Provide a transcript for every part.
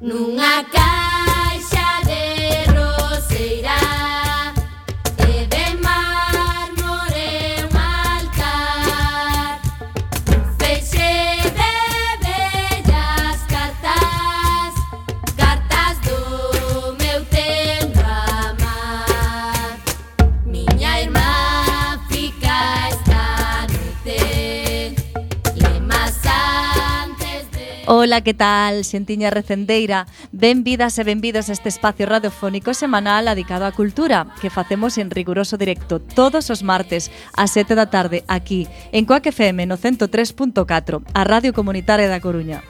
nunha casa Ola, que tal? Xentiña Recendeira Benvidas e benvidos a este espacio radiofónico semanal adicado á cultura que facemos en riguroso directo todos os martes a 7 da tarde aquí en Coac FM no 103.4 a Radio Comunitaria da Coruña.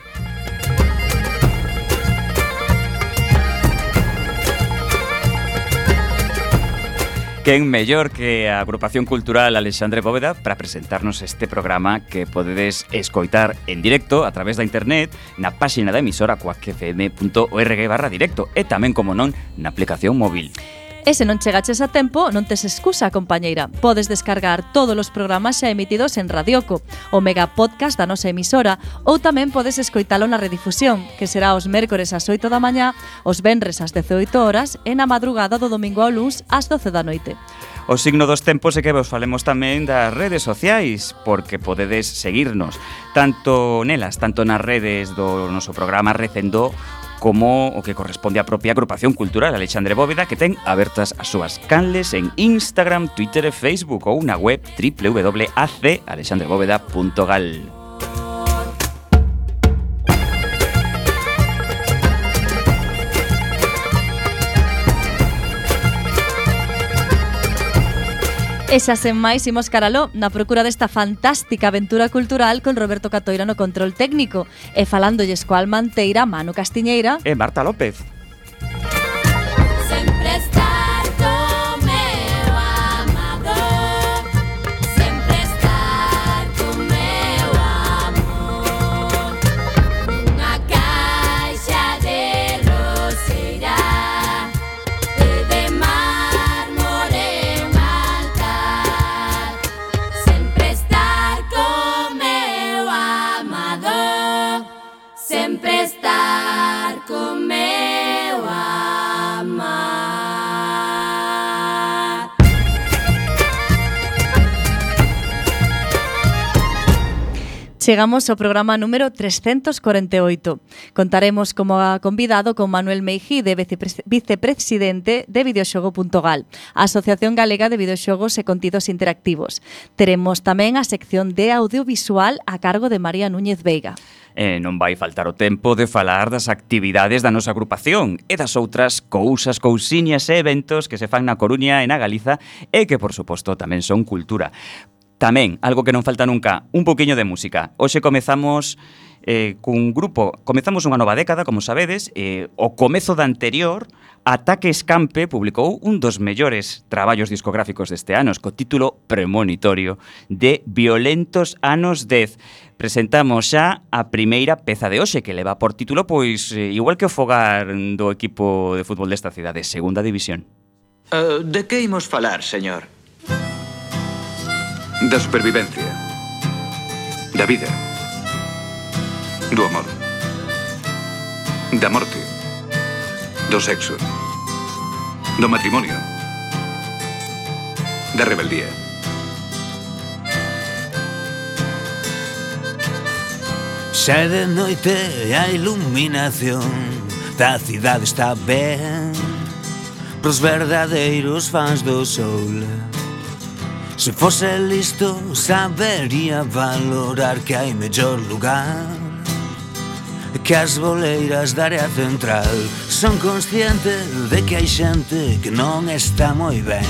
Quen mellor que a agrupación cultural Alexandre Bóveda para presentarnos este programa que podedes escoitar en directo a través da internet na páxina da emisora coacfm.org barra directo e tamén, como non, na aplicación móvil. E se non chegaches a tempo, non tes excusa, compañeira. Podes descargar todos os programas xa emitidos en Radioco, o mega podcast da nosa emisora, ou tamén podes escoitalo na redifusión, que será os mércores ás 8 da mañá, os venres ás 18 horas e na madrugada do domingo ao luns ás 12 da noite. O signo dos tempos é que vos falemos tamén das redes sociais, porque podedes seguirnos tanto nelas, tanto nas redes do noso programa Recendó como o que corresponde á propia agrupación cultural Alexandre Bóveda que ten abertas as súas canles en Instagram, Twitter e Facebook ou na web www.acalexandrebóveda.gal. E xa sen máis imos caraló na procura desta fantástica aventura cultural con Roberto Catoira no control técnico e falándolles coa Almanteira Manu Castiñeira e Marta López. Chegamos ao programa número 348. Contaremos como a convidado con Manuel Meijide, vicepresidente de Videoxogo.gal, a Asociación Galega de Videoxogos e Contidos Interactivos. Teremos tamén a sección de audiovisual a cargo de María Núñez Veiga. E non vai faltar o tempo de falar das actividades da nosa agrupación e das outras cousas, cousiñas e eventos que se fan na Coruña e na Galiza e que, por suposto, tamén son cultura. Tamén, algo que non falta nunca, un poquinho de música. Hoxe comezamos eh, cun grupo, comezamos unha nova década, como sabedes, eh, o comezo da anterior, Ataque Escampe publicou un dos mellores traballos discográficos deste ano, co título premonitorio de Violentos Anos 10. Presentamos xa a primeira peza de hoxe que leva por título pois eh, igual que o fogar do equipo de fútbol desta cidade, Segunda División. Uh, de que imos falar, señor? da supervivencia, da vida, do amor, da morte, do sexo, do matrimonio, da rebeldía. Xa de noite a iluminación. Da cidade está ben. Pros verdadeiros fans do sol. Se fose listo sabería valorar que hai mellor lugar. Que as boleiras da área central Son consciente de que hai xente que non está moi ben.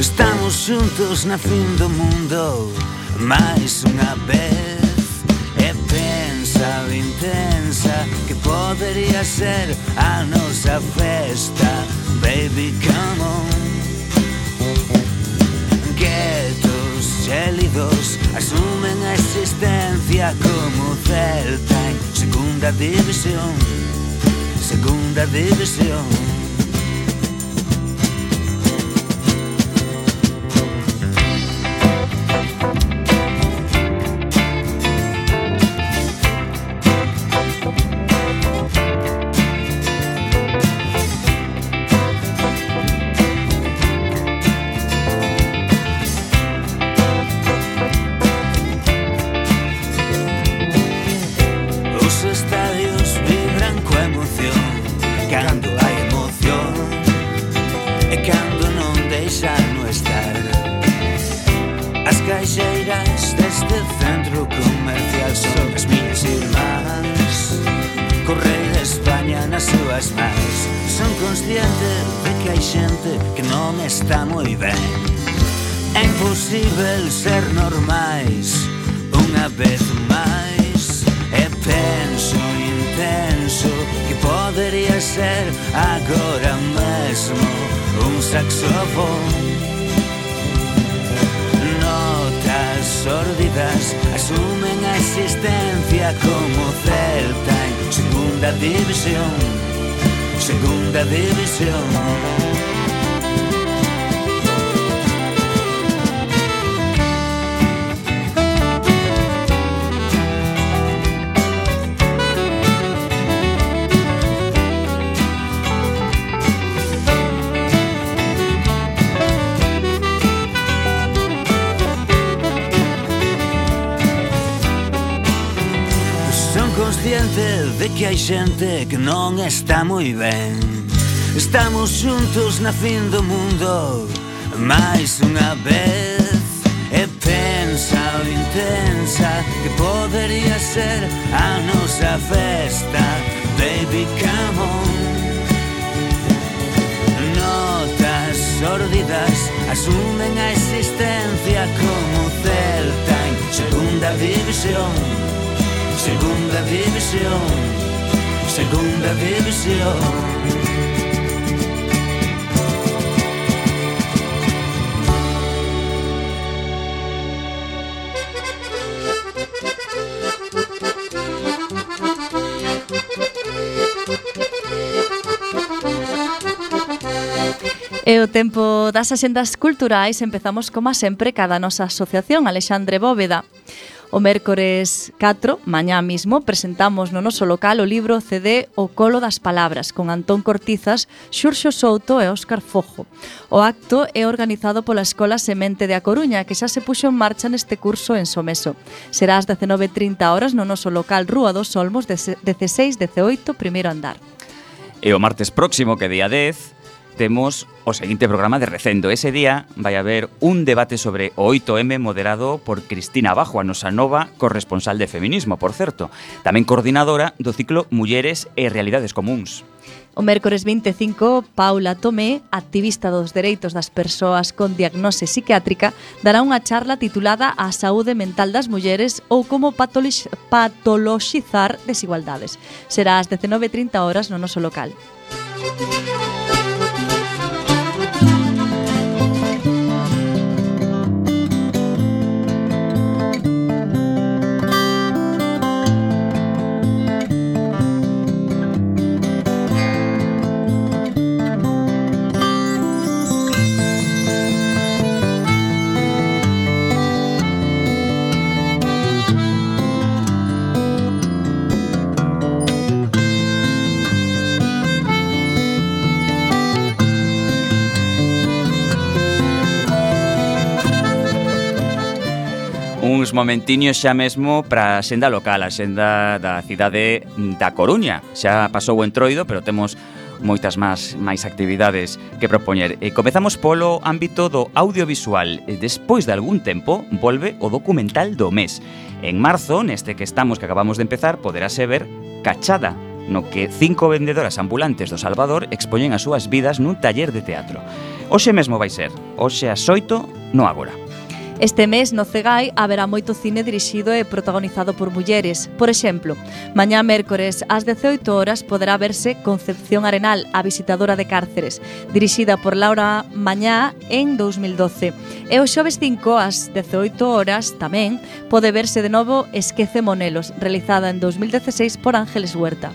Estamos xuntos na fin do mundo máis unha vez. E pensa intensa que podería ser a nosa festa. Baby, come on. Inquietos, gélidos Asumen a existencia como Celta En segunda división Segunda división E cando non deixano estar. As caixeiras deste centro comercial Son as miñas irmás. Co de España nas súas mans. Son consciente de que hai xente que non está moi ben. É imposible ser normais Unha vez máis. É pena penso que podería ser agora mesmo un saxofón Notas sórdidas asumen a existencia como Celta en segunda división Segunda división consciente de que hai xente que non está moi ben. Estamos xuntos na fin do mundo máis unha vez. E pensa o intensa que podería ser a nosa festa Baby, come on. Notas sórdidas asumen a existencia como Celta en segunda división. Segunda división, segunda división. E o tempo das axendas culturais empezamos como sempre cada nosa asociación Alexandre Bóveda. O mércores 4, mañá mismo, presentamos no noso local o libro CD O Colo das Palabras, con Antón Cortizas, Xurxo Souto e Óscar Fojo. O acto é organizado pola Escola Semente de A Coruña, que xa se puxo en marcha neste curso en Someso. Será ás 19.30 horas no noso local Rúa dos Olmos, 16-18, primeiro andar. E o martes próximo, que día 10, temos o seguinte programa de recendo. Ese día vai haber un debate sobre o 8M moderado por Cristina Bajo, a nosa nova corresponsal de feminismo, por certo, tamén coordinadora do ciclo Mulleres e Realidades Comuns. O mércores 25, Paula Tomé, activista dos dereitos das persoas con diagnose psiquiátrica, dará unha charla titulada A saúde mental das mulleres ou como patoloxizar desigualdades. Será ás 19.30 horas no noso local. Música uns momentiños xa mesmo para a xenda local, a xenda da cidade da Coruña. Xa pasou o entroido, pero temos moitas máis máis actividades que propoñer. E comezamos polo ámbito do audiovisual. E despois de algún tempo volve o documental do mes. En marzo, neste que estamos que acabamos de empezar, poderase ver Cachada, no que cinco vendedoras ambulantes do Salvador expoñen as súas vidas nun taller de teatro. Oxe mesmo vai ser, oxe a xoito no agora. Este mes no Cegai haberá moito cine dirixido e protagonizado por mulleres. Por exemplo, mañá mércores ás 18 horas poderá verse Concepción Arenal, a visitadora de cárceres, dirixida por Laura Mañá en 2012. E o xoves 5 ás 18 horas tamén pode verse de novo Esquece Monelos, realizada en 2016 por Ángeles Huerta.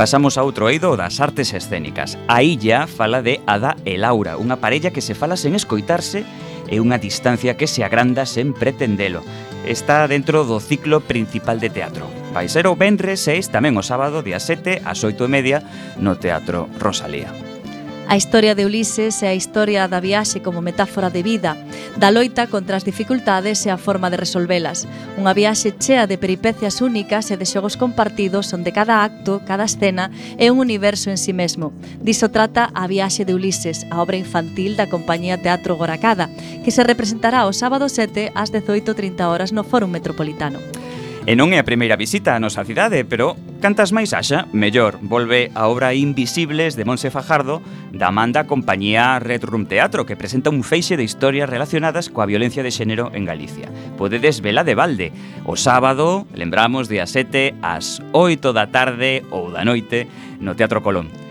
Pasamos a outro eido das artes escénicas. A illa fala de Ada e Laura, unha parella que se fala sen escoitarse e unha distancia que se agranda sen pretendelo. Está dentro do ciclo principal de teatro. Vai ser o Benre 6 tamén o sábado día 7 ás 8 e media no Teatro Rosalía. A historia de Ulises é a historia da viaxe como metáfora de vida, da loita contra as dificultades e a forma de resolvelas. Unha viaxe chea de peripecias únicas e de xogos compartidos onde cada acto, cada escena é un universo en si sí mesmo. Diso trata a viaxe de Ulises, a obra infantil da compañía Teatro Goracada, que se representará o sábado 7 ás 18.30 horas no Fórum Metropolitano. E non é a primeira visita á nosa cidade, pero cantas máis haxa, mellor. Volve a obra Invisibles de Monse Fajardo da manda compañía Red Room Teatro, que presenta un feixe de historias relacionadas coa violencia de xénero en Galicia. Podedes vela de balde. O sábado, lembramos, día 7 ás 8 da tarde ou da noite no Teatro Colón.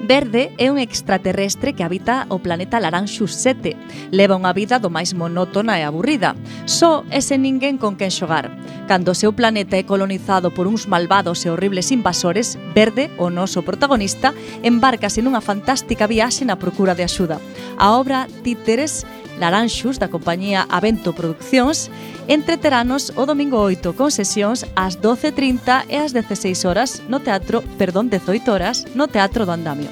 Verde é un extraterrestre que habita o planeta Laranxu 7. Leva unha vida do máis monótona e aburrida. Só é sen ninguén con quen xogar. Cando o seu planeta é colonizado por uns malvados e horribles invasores, Verde, o noso protagonista, embarcase nunha fantástica viaxe na procura de axuda. A obra Títeres Laranxus da compañía Avento Produccións entreteranos o domingo 8 con sesións ás 12.30 e ás 16 horas no teatro, perdón, 18 horas no Teatro do Andamio.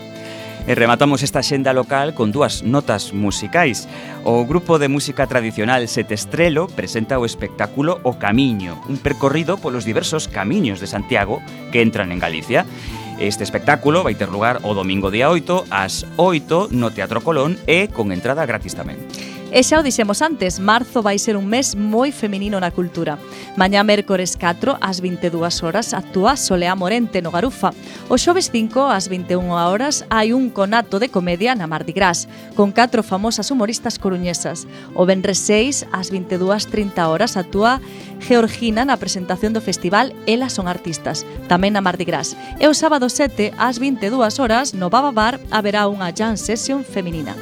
E rematamos esta xenda local con dúas notas musicais. O grupo de música tradicional Setestrelo presenta o espectáculo O Camiño, un percorrido polos diversos camiños de Santiago que entran en Galicia. Este espectáculo vai ter lugar o domingo día 8 ás 8 no Teatro Colón e con entrada gratis tamén. E xa o dixemos antes, marzo vai ser un mes moi feminino na cultura. Mañá mércores 4 ás 22 horas actúa Solea Morente no Garufa. O xoves 5 ás 21 horas hai un conato de comedia na Mardi Gras, con catro famosas humoristas coruñesas. O venres 6 ás 22.30 horas actúa Georgina na presentación do festival Elas son artistas, tamén na Mardi Gras. E o sábado 7 ás 22 horas no Baba Bar haberá unha jam session feminina.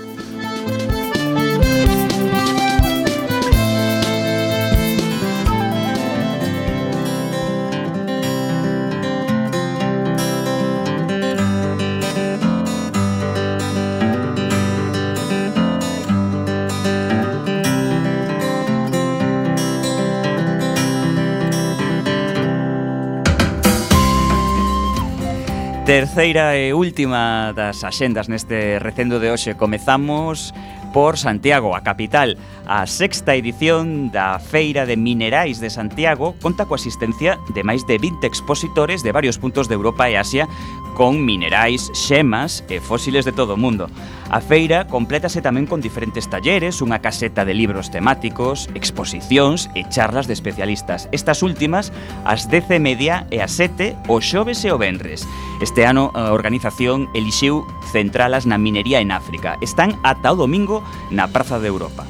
Terceira e última das axendas neste recendo de hoxe. Comezamos por Santiago, a capital. A sexta edición da Feira de Minerais de Santiago conta coa asistencia de máis de 20 expositores de varios puntos de Europa e Asia con minerais, xemas e fósiles de todo o mundo. A feira complétase tamén con diferentes talleres, unha caseta de libros temáticos, exposicións e charlas de especialistas. Estas últimas ás 10 e media e ás 7 o xoves e o venres. Este ano a organización elixiu centralas na minería en África. Están ata o domingo na Praza de Europa.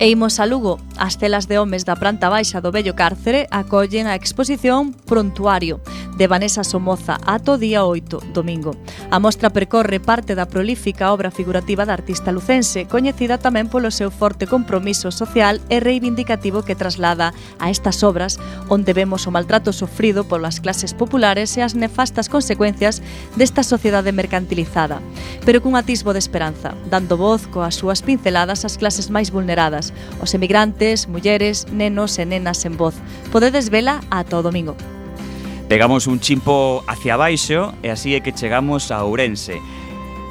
E imos a Lugo. As celas de homes da planta baixa do Bello Cárcere acollen a exposición Prontuario, de Vanessa Somoza ato día 8, domingo. A mostra percorre parte da prolífica obra figurativa da artista lucense, coñecida tamén polo seu forte compromiso social e reivindicativo que traslada a estas obras onde vemos o maltrato sofrido polas clases populares e as nefastas consecuencias desta sociedade mercantilizada, pero cun atisbo de esperanza, dando voz coas súas pinceladas ás clases máis vulneradas, os emigrantes, mulleres, nenos e nenas en voz. Podedes vela ata o domingo. Pegamos un chimpo hacia baixo e así é que chegamos a Ourense.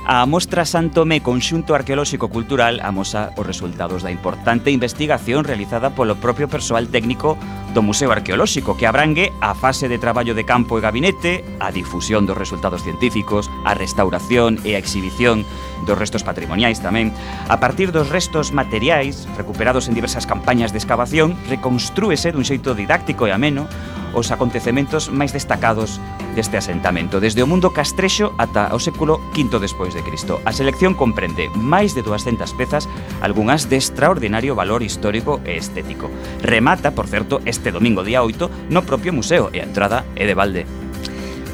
A Mostra Santomé Conxunto Arqueolóxico Cultural amosa os resultados da importante investigación realizada polo propio persoal técnico do Museo Arqueolóxico que abrangue a fase de traballo de campo e gabinete, a difusión dos resultados científicos, a restauración e a exhibición dos restos patrimoniais tamén, a partir dos restos materiais recuperados en diversas campañas de excavación, reconstrúese dun xeito didáctico e ameno os acontecementos máis destacados deste asentamento, desde o mundo castrexo ata o século V despois de Cristo. A selección comprende máis de 200 pezas, algunhas de extraordinario valor histórico e estético. Remata, por certo, este domingo día 8 no propio museo e a entrada é de balde.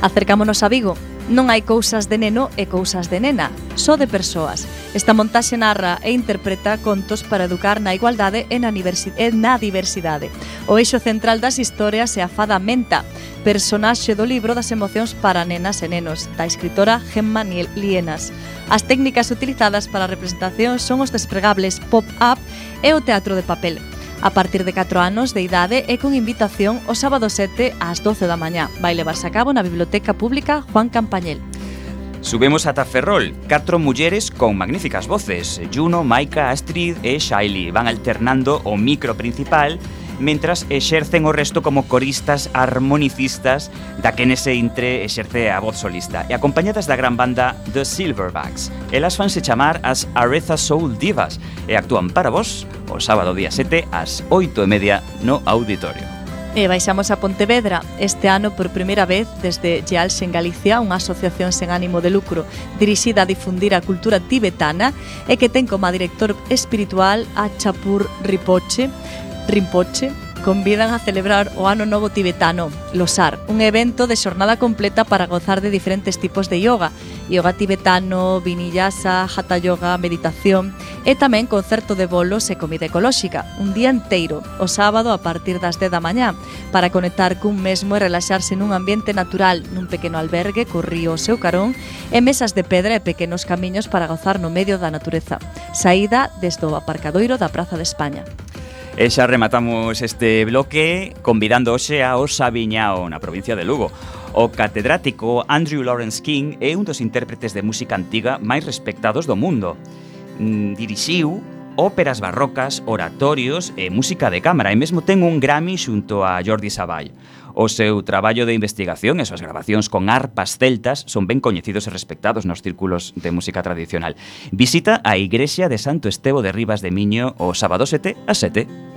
Acercámonos a Vigo, Non hai cousas de neno e cousas de nena, só de persoas. Esta montaxe narra e interpreta contos para educar na igualdade e na, e na diversidade. O eixo central das historias é a fada Menta, personaxe do libro das emocións para nenas e nenos, da escritora Gemma Lienas. As técnicas utilizadas para a representación son os despregables pop-up e o teatro de papel a partir de 4 anos de idade e con invitación o sábado 7 ás 12 da mañá. Vai levarse a cabo na Biblioteca Pública Juan Campañel. Subemos ata Ferrol, catro mulleres con magníficas voces, Juno, Maika, Astrid e Shaili. Van alternando o micro principal mentras exercen o resto como coristas harmonicistas da que nese intre exerce a voz solista e acompañadas da gran banda The Silverbacks. Elas fanse chamar as Aretha Soul Divas e actúan para vos o sábado día 7 ás 8 e media no auditorio. E baixamos a Pontevedra este ano por primeira vez desde Geals en Galicia, unha asociación sen ánimo de lucro dirixida a difundir a cultura tibetana e que ten como director espiritual a Chapur Ripoche, Rinpoche convidan a celebrar o Ano Novo Tibetano, Losar, un evento de xornada completa para gozar de diferentes tipos de yoga, yoga tibetano, vinyasa, hatha yoga, meditación e tamén concerto de bolos e comida ecolóxica, un día enteiro, o sábado a partir das 10 da mañá, para conectar cun mesmo e relaxarse nun ambiente natural, nun pequeno albergue co río o seu carón e mesas de pedra e pequenos camiños para gozar no medio da natureza. Saída desde o aparcadoiro da Praza de España. E xa rematamos este bloque convidando hoxe a Osa Viñao na provincia de Lugo. O catedrático Andrew Lawrence King é un dos intérpretes de música antiga máis respectados do mundo. Mm, dirixiu óperas barrocas, oratorios e música de cámara e mesmo ten un Grammy xunto a Jordi Savall. O seu traballo de investigación e súas grabacións con arpas celtas son ben coñecidos e respectados nos círculos de música tradicional. Visita a Igrexa de Santo Estevo de Rivas de Miño o sábado 7 a 7.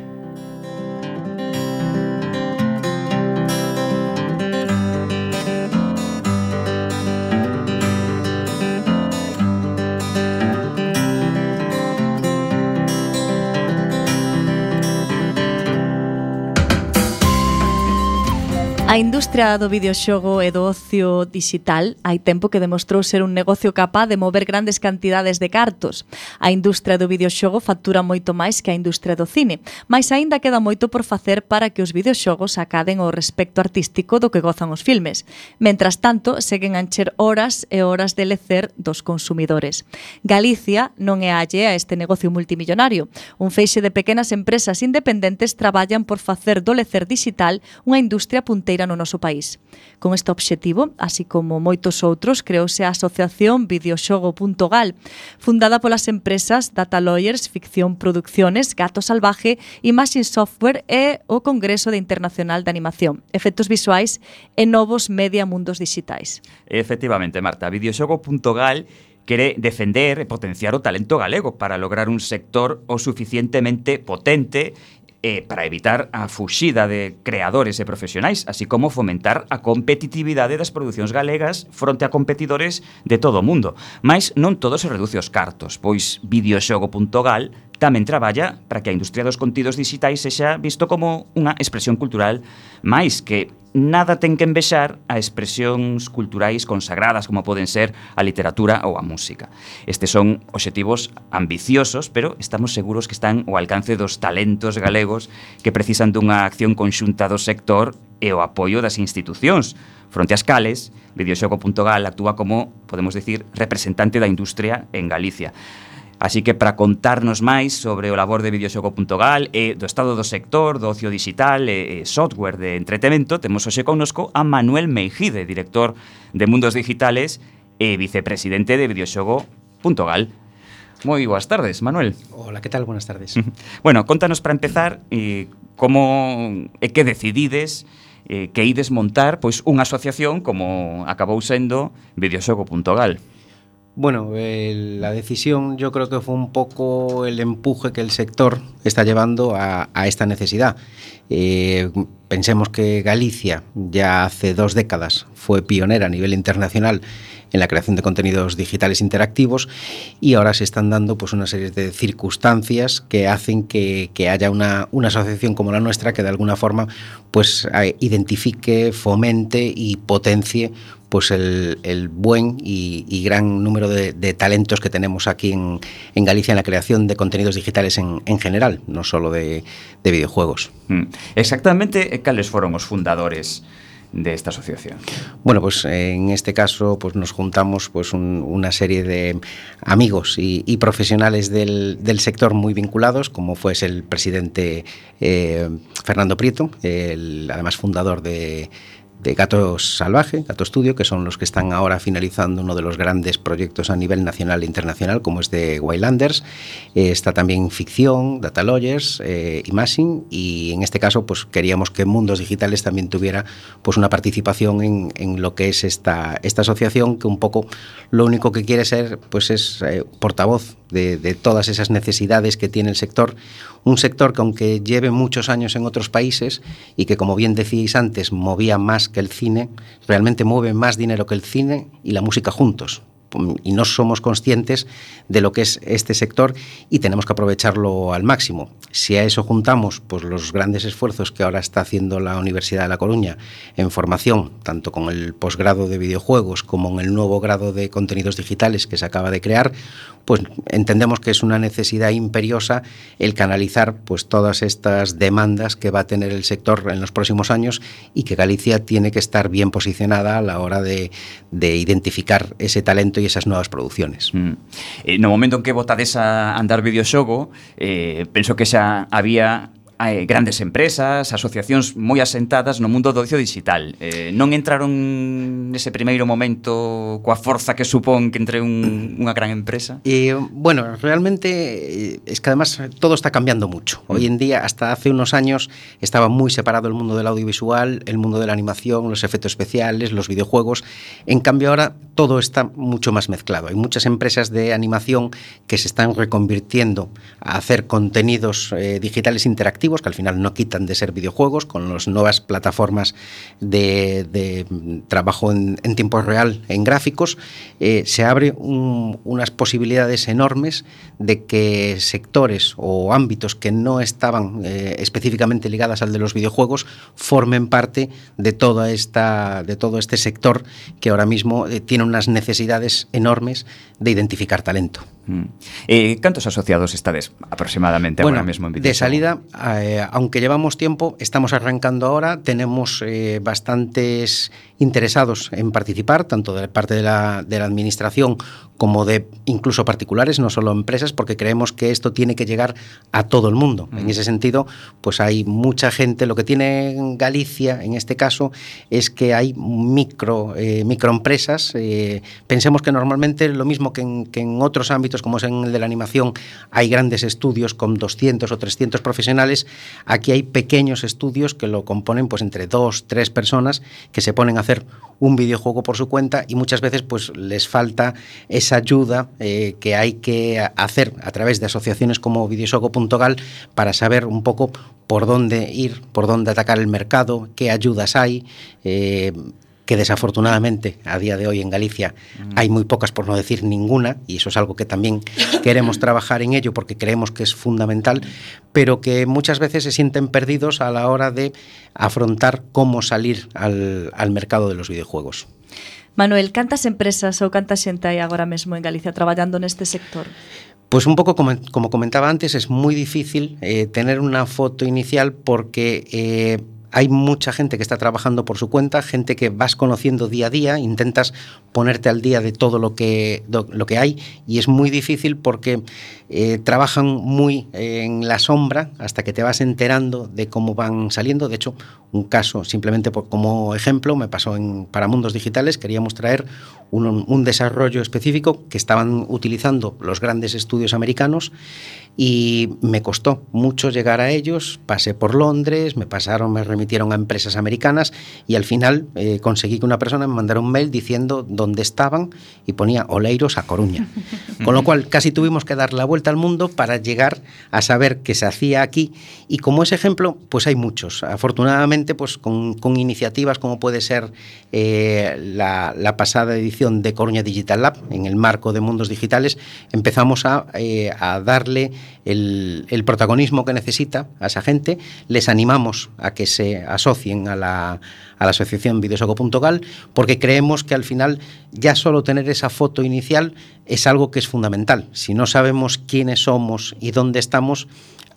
A industria do videoxogo e do ocio digital hai tempo que demostrou ser un negocio capaz de mover grandes cantidades de cartos. A industria do videoxogo factura moito máis que a industria do cine, mas aínda queda moito por facer para que os videoxogos acaden o respecto artístico do que gozan os filmes. Mentras tanto, seguen a encher horas e horas de lecer dos consumidores. Galicia non é alle a este negocio multimillonario. Un feixe de pequenas empresas independentes traballan por facer do lecer digital unha industria punteira no noso país. Con este obxectivo, así como moitos outros, creouse a asociación videoxogo.gal, fundada polas empresas Data Lawyers, Ficción Producciones, Gato Salvaje, Imagine Software e o Congreso de Internacional de Animación, Efectos Visuais e Novos Media Mundos Digitais. Efectivamente, Marta, videoxogo.gal quere defender e potenciar o talento galego para lograr un sector o suficientemente potente eh, para evitar a fuxida de creadores e profesionais, así como fomentar a competitividade das producións galegas fronte a competidores de todo o mundo. Mas non todo se reduce aos cartos, pois videoxogo.gal tamén traballa para que a industria dos contidos digitais sexa visto como unha expresión cultural máis que nada ten que envexar a expresións culturais consagradas como poden ser a literatura ou a música. Estes son obxectivos ambiciosos, pero estamos seguros que están ao alcance dos talentos galegos que precisan dunha acción conxunta do sector e o apoio das institucións, fronte ás cales Videoxogo.gal actúa como, podemos decir, representante da industria en Galicia. Así que para contarnos máis sobre o labor de videoxogo.gal e do estado do sector, do ocio digital e, e software de entretemento, temos hoxe connosco a Manuel Meijide, director de Mundos Digitales e vicepresidente de videoxogo.gal. Moi boas tardes, Manuel. Hola, que tal? Buenas tardes. bueno, contanos para empezar eh, como e que decidides eh, que ides montar pois unha asociación como acabou sendo videoxogo.gal. Bueno, la decisión yo creo que fue un poco el empuje que el sector está llevando a, a esta necesidad. Eh, pensemos que Galicia ya hace dos décadas fue pionera a nivel internacional en la creación de contenidos digitales interactivos y ahora se están dando pues una serie de circunstancias que hacen que, que haya una, una, asociación como la nuestra que de alguna forma pues identifique, fomente y potencie pues el, el buen y, y, gran número de, talentos que tenemos aquí en, en, Galicia en la creación de contenidos digitales en, en general, no solo de, de videojuegos. Mm. Exactamente, ¿cuáles fueron los fundadores? De esta asociación? Bueno, pues en este caso pues nos juntamos pues un, una serie de amigos y, profesionales del, del, sector muy vinculados, como fue el presidente eh, Fernando Prieto, el, además fundador de, de Gato Salvaje, Gato Studio, que son los que están ahora finalizando uno de los grandes proyectos a nivel nacional e internacional, como es de Wildlanders. Eh, está también Ficción, Data Lawyers, eh, Imaging, y en este caso pues queríamos que Mundos Digitales también tuviera pues una participación en, en lo que es esta, esta asociación, que un poco lo único que quiere ser pues es eh, portavoz de todas esas necesidades que tiene el sector, un sector que aunque lleve muchos años en otros países y que como bien decíais antes movía más que el cine, realmente mueve más dinero que el cine y la música juntos. Y no somos conscientes de lo que es este sector y tenemos que aprovecharlo al máximo. Si a eso juntamos pues, los grandes esfuerzos que ahora está haciendo la Universidad de La Coruña en formación, tanto con el posgrado de videojuegos como en el nuevo grado de contenidos digitales que se acaba de crear, pues entendemos que es una necesidad imperiosa el canalizar pues todas estas demandas que va a tener el sector en los próximos años y que Galicia tiene que estar bien posicionada a la hora de, de identificar ese talento proxecto e esas novas produciones. Mm. Eh, no momento en que botades a andar videoxogo, eh, penso que xa había hai grandes empresas, asociacións moi asentadas no mundo do ocio digital. Eh, non entraron nese primeiro momento coa forza que supón que entre un, unha gran empresa? Eh, bueno, realmente eh, es que además todo está cambiando mucho. Mm. Hoy en día, hasta hace unos años, estaba muy separado el mundo del audiovisual, el mundo de la animación, los efectos especiales, los videojuegos. En cambio ahora todo está mucho más mezclado. Hay muchas empresas de animación que se están reconvirtiendo a hacer contenidos eh, digitales interactivos que al final no quitan de ser videojuegos, con las nuevas plataformas de, trabajo en, en, tiempo real en gráficos, eh, se abre un, unas posibilidades enormes de que sectores o ámbitos que no estaban eh, específicamente ligadas al de los videojuegos formen parte de toda esta de todo este sector que ahora mismo eh, tiene unas necesidades enormes de identificar talento. Mm. Eh, ¿Cantos asociados estades aproximadamente bueno, ahora mismo en De salida, aunque llevamos tiempo, estamos arrancando ahora, tenemos bastantes interesados en participar, tanto de parte de la, de la administración como de incluso particulares, no solo empresas, porque creemos que esto tiene que llegar a todo el mundo. Mm. En ese sentido, pues hay mucha gente. Lo que tiene Galicia, en este caso, es que hay micro, eh, microempresas. Eh, pensemos que normalmente lo mismo que en, que en otros ámbitos, como es en el de la animación, hay grandes estudios con 200 o 300 profesionales. Aquí hay pequeños estudios que lo componen pues entre dos, tres personas que se ponen a hacer un videojuego por su cuenta y muchas veces pues les falta esa ayuda eh, que hay que hacer a través de asociaciones como videosogo.gal para saber un poco por dónde ir, por dónde atacar el mercado, qué ayudas hay. Eh, que desafortunadamente a día de hoy en Galicia mm. hay muy pocas, por no decir ninguna, y eso es algo que también queremos trabajar en ello porque creemos que es fundamental, pero que muchas veces se sienten perdidos a la hora de afrontar cómo salir al, al mercado de los videojuegos. Manuel, cantas empresas ou canta xente hai agora mesmo en Galicia traballando neste sector? Pues un poco como, como comentaba antes, es muy difícil eh, tener una foto inicial porque eh, hay mucha gente que está trabajando por su cuenta, gente que vas conociendo día a día, intentas ponerte al día de todo lo que, lo que hay y es muy difícil porque eh, trabajan muy en la sombra hasta que te vas enterando de cómo van saliendo. De hecho, un caso, simplemente por, como ejemplo, me pasó en para Mundos Digitales, queríamos traer un, un desarrollo específico que estaban utilizando los grandes estudios americanos y me costó mucho llegar a ellos, pasé por Londres, me pasaron, me remitieron a empresas americanas y al final eh, conseguí que una persona me mandara un mail diciendo dónde estaban y ponía Oleiros a Coruña. Con lo cual casi tuvimos que dar la vuelta al mundo para llegar a saber qué se hacía aquí y como ese ejemplo pues hay muchos. Afortunadamente pues con, con iniciativas como puede ser eh, la, la, pasada edición de Coruña Digital Lab en el marco de Mundos Digitales empezamos a, eh, darle el, protagonismo que necesita a esa gente, les animamos a que se asocien a la, a la asociación videosoco.gal porque creemos que al final ya solo tener esa foto inicial es algo que es fundamental. Si no sabemos quiénes somos y dónde estamos,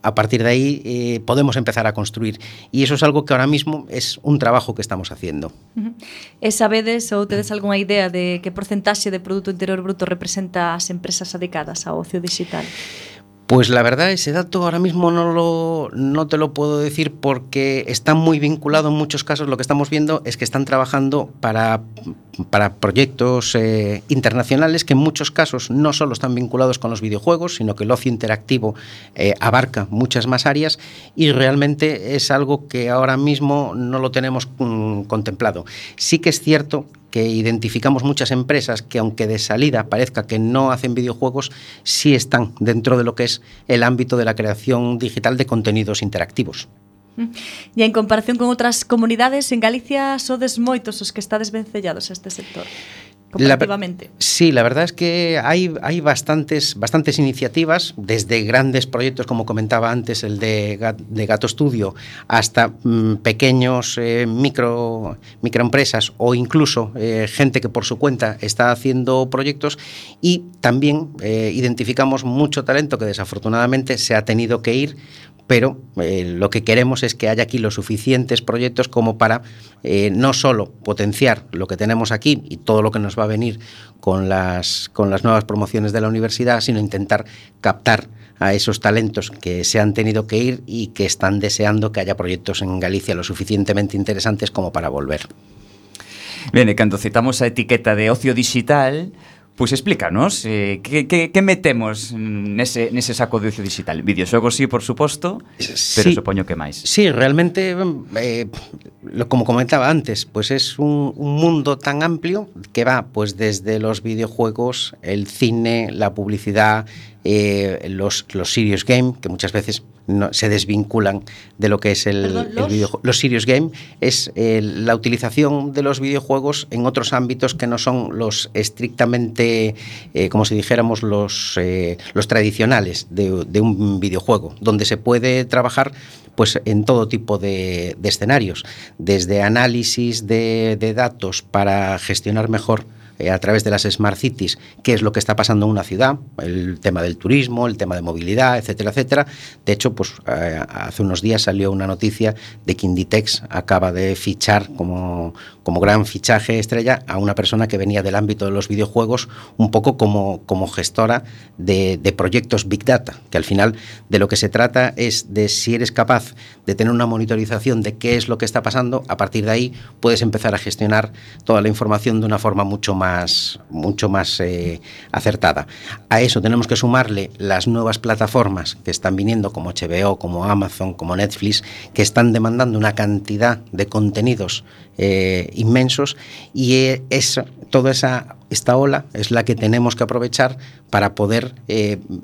a partir de ahí eh, podemos empezar a construir. Y eso es algo que ahora mismo es un trabajo que estamos haciendo. Uh -huh. E sabedes ou tedes algunha idea de que porcentaxe de Produto Interior Bruto representa as empresas dedicadas ao ocio digital? Pues la verdad, ese dato ahora mismo no, lo, no te lo puedo decir porque está muy vinculado en muchos casos. Lo que estamos viendo es que están trabajando para, para proyectos eh, internacionales que en muchos casos no solo están vinculados con los videojuegos, sino que el ocio interactivo eh, abarca muchas más áreas y realmente es algo que ahora mismo no lo tenemos mm, contemplado. Sí que es cierto que identificamos muchas empresas que aunque de salida parezca que no hacen videojuegos, sí están dentro de lo que es el ámbito de la creación digital de contenidos interactivos. Mm. E en comparación con outras comunidades, en Galicia sodes moitos os que estades vencellados a este sector. Sí, la verdad es que hay, hay bastantes, bastantes iniciativas, desde grandes proyectos, como comentaba antes, el de, de Gato Studio, hasta mmm, pequeños eh, micro, microempresas o incluso eh, gente que por su cuenta está haciendo proyectos. Y también eh, identificamos mucho talento que desafortunadamente se ha tenido que ir pero eh, lo que queremos es que haya aquí los suficientes proyectos como para eh, no solo potenciar lo que tenemos aquí y todo lo que nos va a venir con las, con las nuevas promociones de la universidad, sino intentar captar a esos talentos que se han tenido que ir y que están deseando que haya proyectos en Galicia lo suficientemente interesantes como para volver. Ben, e cando citamos a etiqueta de ocio digital, Pois explícanos, eh, que, que, que metemos nese, nese saco de ocio digital? Videoxogos sí, por suposto, pero sí, supoño que máis. Sí, realmente, eh, como comentaba antes, pues es un, un mundo tan amplio que va pues desde los videojuegos, el cine, la publicidad, eh, los, los serious game, que muchas veces no, se desvinculan de lo que es el, Perdón, el los- videojuego. Los serious game es eh, la utilización de los videojuegos en otros ámbitos que no son los estrictamente, eh, como si dijéramos, los, los tradicionales de, de un videojuego, donde se puede trabajar pues en todo tipo de, de escenarios, desde análisis de, de datos para gestionar mejor eh, a través de las smart cities qué es lo que está pasando en una ciudad, el tema del turismo, el tema de movilidad, etcétera, etcétera. De hecho, pues eh, hace unos días salió una noticia de que Inditex acaba de fichar como, como gran fichaje estrella a una persona que venía del ámbito de los videojuegos, un poco como, como gestora de, de proyectos Big Data, que al final de lo que se trata es de si eres capaz de tener una monitorización de qué es lo que está pasando, a partir de ahí puedes empezar a gestionar toda la información de una forma mucho más, mucho más eh, acertada. A eso tenemos que sumarle las nuevas plataformas que están viniendo como HBO, como Amazon, como Netflix, que están demandando una cantidad de contenidos eh, inmensos y eh, eso, toda esa esta ola es la que tenemos que aprovechar para poder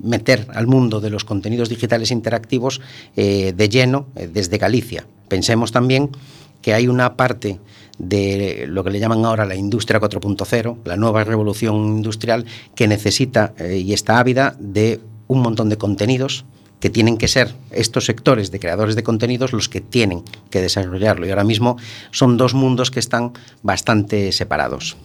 meter al mundo de los contenidos digitales interactivos de lleno desde Galicia. Pensemos también que hay una parte de lo que le llaman ahora la industria 4.0, la nueva revolución industrial, que necesita eh, y está ávida de un montón de contenidos que tienen que ser estos sectores de creadores de contenidos los que tienen que desarrollarlo. Y ahora mismo son dos mundos que están bastante separados.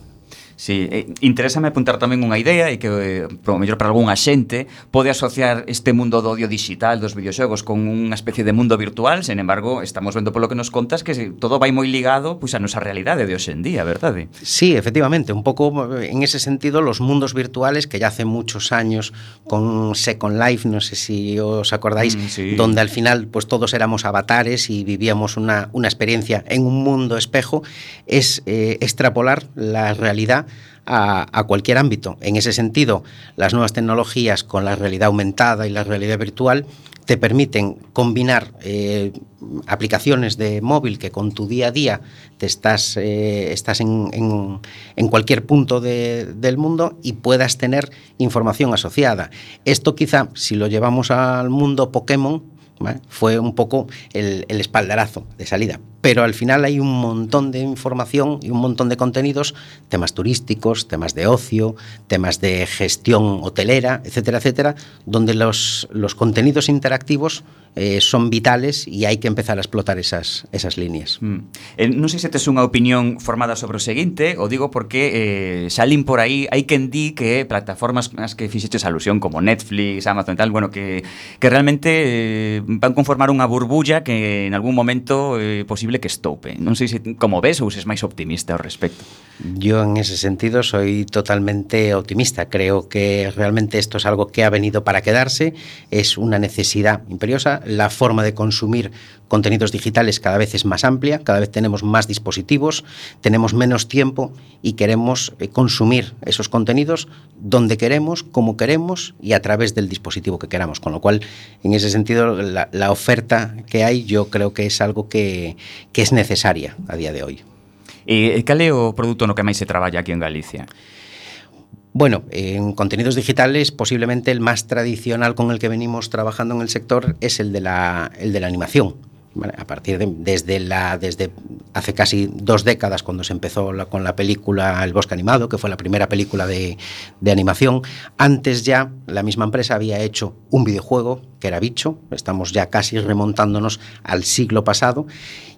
Sí, eh, interésame apuntar tamén unha idea e que, eh, pro mellor para algunha xente, pode asociar este mundo do odio digital dos videoxogos con unha especie de mundo virtual, sen embargo, estamos vendo polo que nos contas que todo vai moi ligado pois a nosa realidade de hoxe en día, verdade? Sí, efectivamente, un pouco en ese sentido los mundos virtuales que ya hace muchos años con Second Life, no sé si os acordáis, mm, sí. donde al final pues todos éramos avatares y vivíamos una, una experiencia en un mundo espejo, es eh, extrapolar la realidad a, cualquier ámbito. En ese sentido, las nuevas tecnologías con la realidad aumentada y la realidad virtual te permiten combinar eh, aplicaciones de móvil que con tu día a día te estás, eh, estás en, en- cualquier punto de- del mundo y puedas tener información asociada. Esto quizá, si lo llevamos al mundo Pokémon, fue un poco el, el espaldarazo de salida. Pero al final hay un montón de información y un montón de contenidos, temas turísticos, temas de ocio, temas de gestión hotelera, etcétera, etcétera, donde los, los contenidos interactivos eh, son vitales y hay que empezar a explotar esas, esas líneas. Mm. Eh, non sei se tes unha opinión formada sobre o seguinte, o digo porque eh, por aí, hai quen di que plataformas as que fixeches alusión como Netflix, Amazon e tal, bueno, que, que realmente eh, van conformar unha burbulla que en algún momento eh, posiblemente posible que estoupe. Non sei se como se es máis optimista ao respecto. Yo en ese sentido soy totalmente optimista. Creo que realmente esto es algo que ha venido para quedarse, es una necesidad imperiosa. La forma de consumir contenidos digitales cada vez es más amplia, cada vez tenemos más dispositivos, tenemos menos tiempo y queremos eh, consumir esos contenidos donde queremos, como queremos y a través del dispositivo que queramos. Con lo cual, en ese sentido, la oferta que hay yo creo que es algo que, que es necesaria a día de hoy. E cal é o produto no que máis se traballa aquí en Galicia? Bueno, en contenidos digitales posiblemente el más tradicional con el que venimos trabajando en el sector es el de la, el de la animación. ¿vale? A partir de desde, la, desde hace casi dos décadas cuando se empezó la- con la película El Bosque Animado, que fue la primera película de, de animación, antes ya la misma empresa había hecho un videojuego que era Bicho, estamos ya casi remontándonos al siglo pasado,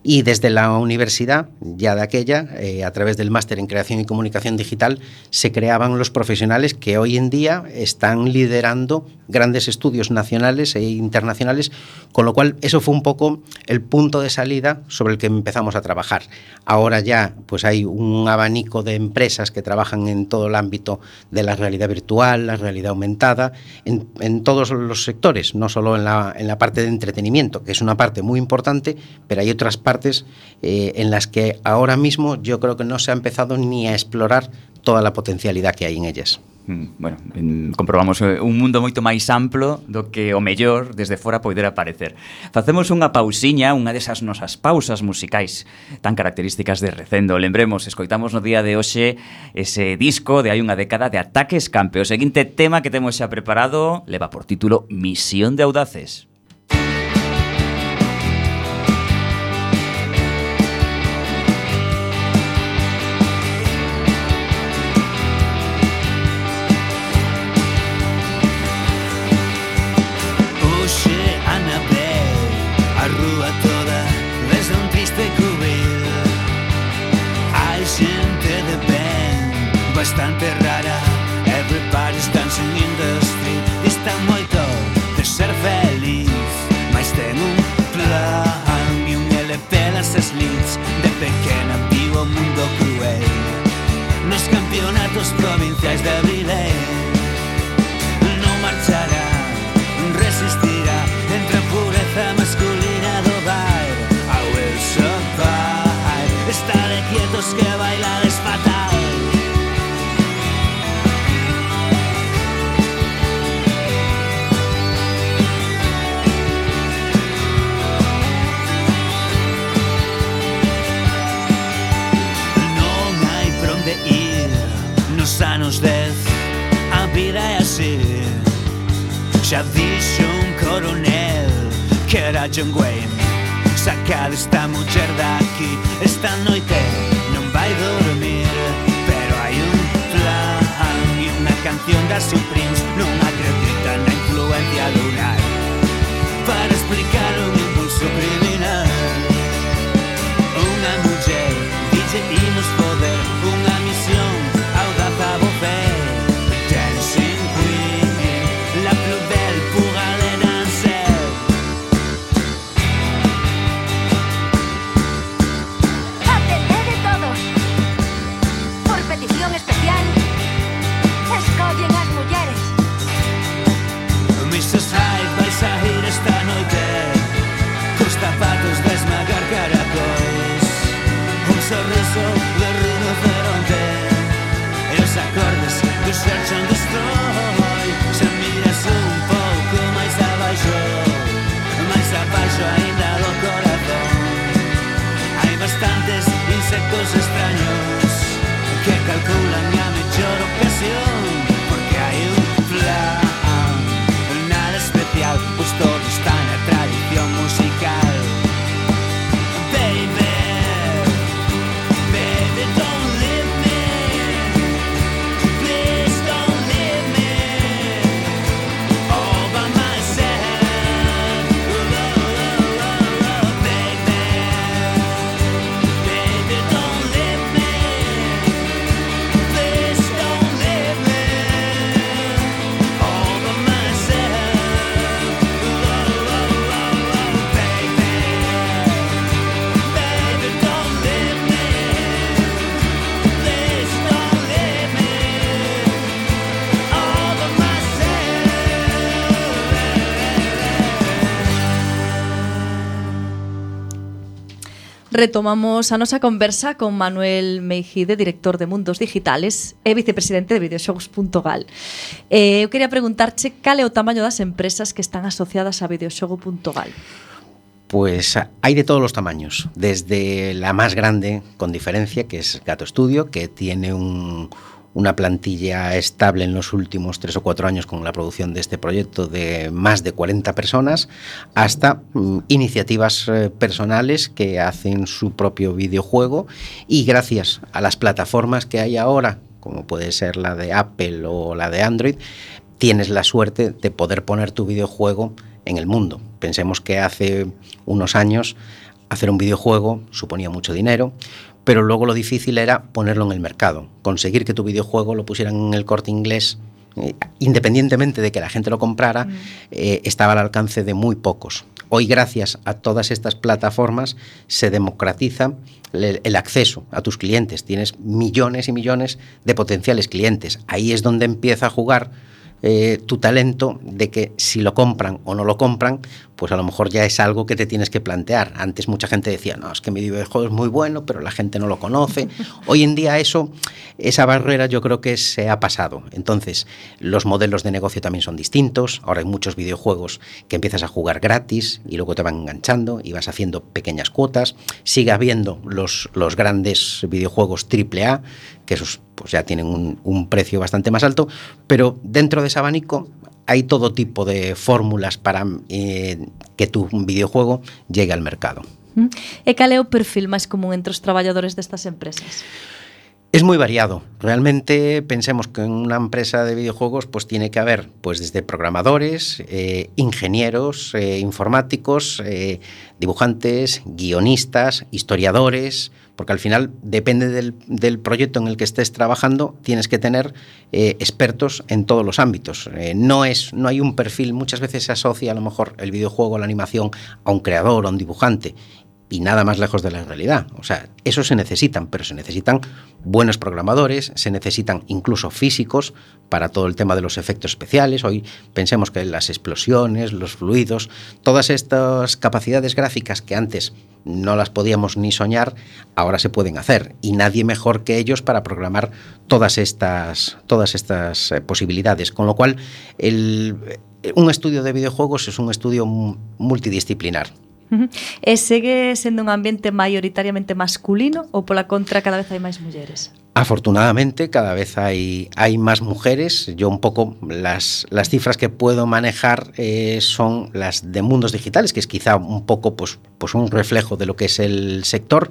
y desde la universidad, ya de aquella, eh, a través del máster en creación y comunicación digital, se creaban los profesionales que hoy en día están liderando grandes estudios nacionales e internacionales, con lo cual eso fue un poco el punto de salida sobre el que empezamos a trabajar. Ahora ya pues hay un abanico de empresas que trabajan en todo el ámbito de la realidad virtual, la realidad aumentada, en, en todos los sectores, no solo en la, en la parte de entretenimiento, que es una parte muy importante, pero hay otras partes eh, en las que ahora mismo yo creo que no se ha empezado ni a explorar toda la potencialidad que hay en ellas. Mm, bueno, en, comprobamos eh, un mundo moito máis amplo do que o mellor desde fora poidera parecer. Facemos unha pausiña, unha desas nosas pausas musicais tan características de Recendo. Lembremos, escoitamos no día de hoxe ese disco de hai unha década de Ataques Campe. O seguinte tema que temos xa preparado leva por título Misión de Audaces. Xa dixo un coronel que era John Wayne Sacar esta muller daqui esta noite non vai dormir Pero hai un plan e unha canción da Supremes Non acredita na influencia lunar Para explicar corazón. Hay bastantes insectos extraños que calculan la mejor ocasión. Retomamos a nosa conversa con Manuel Meijide, director de Mundos Digitales e vicepresidente de Videoxogos.gal. Eh, eu quería preguntarche cal é o tamaño das empresas que están asociadas a Videoxogo.gal. Pues hay de todos los tamaños, desde la más grande, con diferencia, que es Gato Studio, que tiene un, una plantilla estable en los últimos tres o cuatro años con la producción de este proyecto de más de 40 personas, hasta mm, iniciativas eh, personales que hacen su propio videojuego y gracias a las plataformas que hay ahora, como puede ser la de Apple o la de Android, tienes la suerte de poder poner tu videojuego en el mundo. Pensemos que hace unos años hacer un videojuego suponía mucho dinero, pero luego lo difícil era ponerlo en el mercado, conseguir que tu videojuego lo pusieran en el corte inglés. eh, independientemente de que la gente lo comprara, eh, estaba al alcance de muy pocos. Hoy, gracias a todas estas plataformas, se democratiza el, el acceso a tus clientes. Tienes millones y millones de potenciales clientes. Ahí es donde empieza a jugar eh, tu talento de que si lo compran o no lo compran, pues a lo mejor ya es algo que te tienes que plantear. Antes mucha gente decía, no, es que mi videojuego es muy bueno, pero la gente no lo conoce. Hoy en día eso, esa barrera yo creo que se ha pasado. Entonces, los modelos de negocio también son distintos. Ahora hay muchos videojuegos que empiezas a jugar gratis y luego te van enganchando y vas haciendo pequeñas cuotas. Sigue habiendo los, los grandes videojuegos AAA, que esos pues ya tienen un, un precio bastante más alto, pero dentro de ese abanico hay todo tipo de fórmulas para eh, que tu videojuego llegue al mercado. E cal é o perfil máis común entre os traballadores destas empresas? Es muy variado. Realmente pensemos que en una empresa de videojuegos pues tiene que haber pues desde programadores, eh, ingenieros, eh, informáticos, eh, dibujantes, guionistas, historiadores, porque al final depende del, del proyecto en el que estés trabajando, tienes que tener eh, expertos en todos los ámbitos. Eh, no, es, no hay un perfil, muchas veces se asocia a lo mejor el videojuego, la animación, a un creador, a un dibujante, y nada más lejos de la realidad. O sea, eso se necesitan, pero se necesitan buenos programadores, se necesitan incluso físicos para todo el tema de los efectos especiales. Hoy pensemos que las explosiones, los fluidos, todas estas capacidades gráficas que antes no las podíamos ni soñar, ahora se pueden hacer y nadie mejor que ellos para programar todas estas todas estas eh, posibilidades, con lo cual el, un estudio de videojuegos es un estudio mu- multidisciplinar. E segue sendo un ambiente maioritariamente masculino ou pola contra cada vez hai máis mulleres? Afortunadamente cada vez hay, hay más mujeres. Yo un poco las, las cifras que puedo manejar eh, son las de mundos digitales, que es quizá un poco pues, pues un reflejo de lo que es el sector.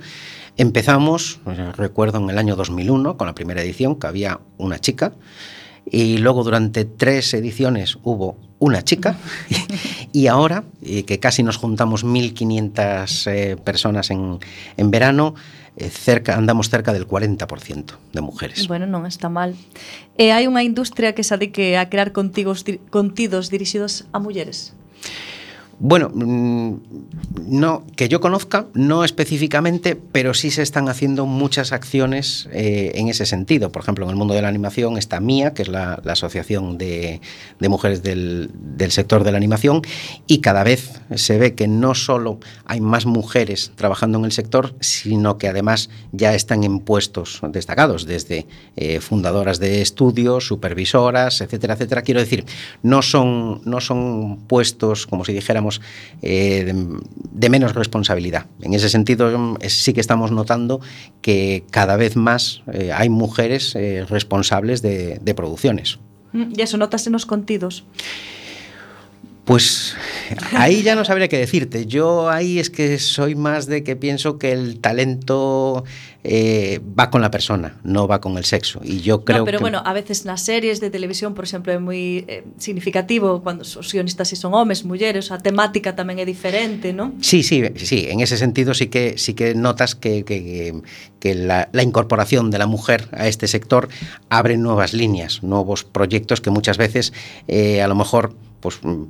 Empezamos, eh, recuerdo en el año 2001, con la primera edición, que había una chica, Y luego durante tres ediciones hubo una chica y ahora, eh, que casi nos juntamos 1.500 eh, personas en, en verano, eh, cerca, andamos cerca del 40% de mujeres. Bueno, non está mal. E hai unha industria que se adique a crear contigos, dir, contidos dirixidos a mulleres? Bueno, mm, no, que yo conozca, no específicamente, pero sí se están haciendo muchas acciones eh, en ese sentido. Por ejemplo, en el mundo de la animación está MIA, que es la, Asociación de, Mujeres del, del sector de la animación, y cada vez se ve que no solo hay más mujeres trabajando en el sector, sino que además ya están en puestos destacados, desde eh, fundadoras de estudios, supervisoras, etcétera, etcétera. Quiero decir, no son, no son puestos, como si dijéramos, eh, de, menos responsabilidad. En ese sentido, es- sí que estamos notando que cada vez más eh, hay mujeres eh, responsables de, de producciones. Mm, E eso notase nos contidos. Pues ahí ya no sabría qué decirte. Yo ahí es que soy más de que pienso que el talento eh, va con la persona, no va con el sexo. Y yo creo no, pero que... bueno, a veces nas series de televisión, por exemplo, é moi eh, significativo cando os guionistas si son homes, mulleres, a temática tamén é diferente, non? Sí, sí, sí, en ese sentido sí que, sí que notas que, que, que la, la incorporación de la mujer a este sector abre nuevas líneas, nuevos proyectos que muchas veces eh, a lo mejor pues mm,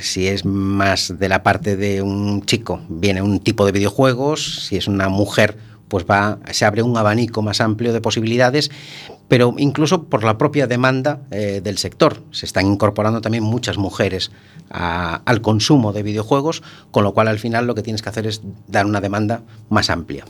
si es más de la parte de un chico, viene un tipo de videojuegos, si es una mujer, pues va, se abre un abanico más amplio de posibilidades, pero incluso por la propia demanda eh, del sector. Se están incorporando también muchas mujeres al consumo de videojuegos, con lo cual al final lo que tienes que hacer es dar una demanda más amplia.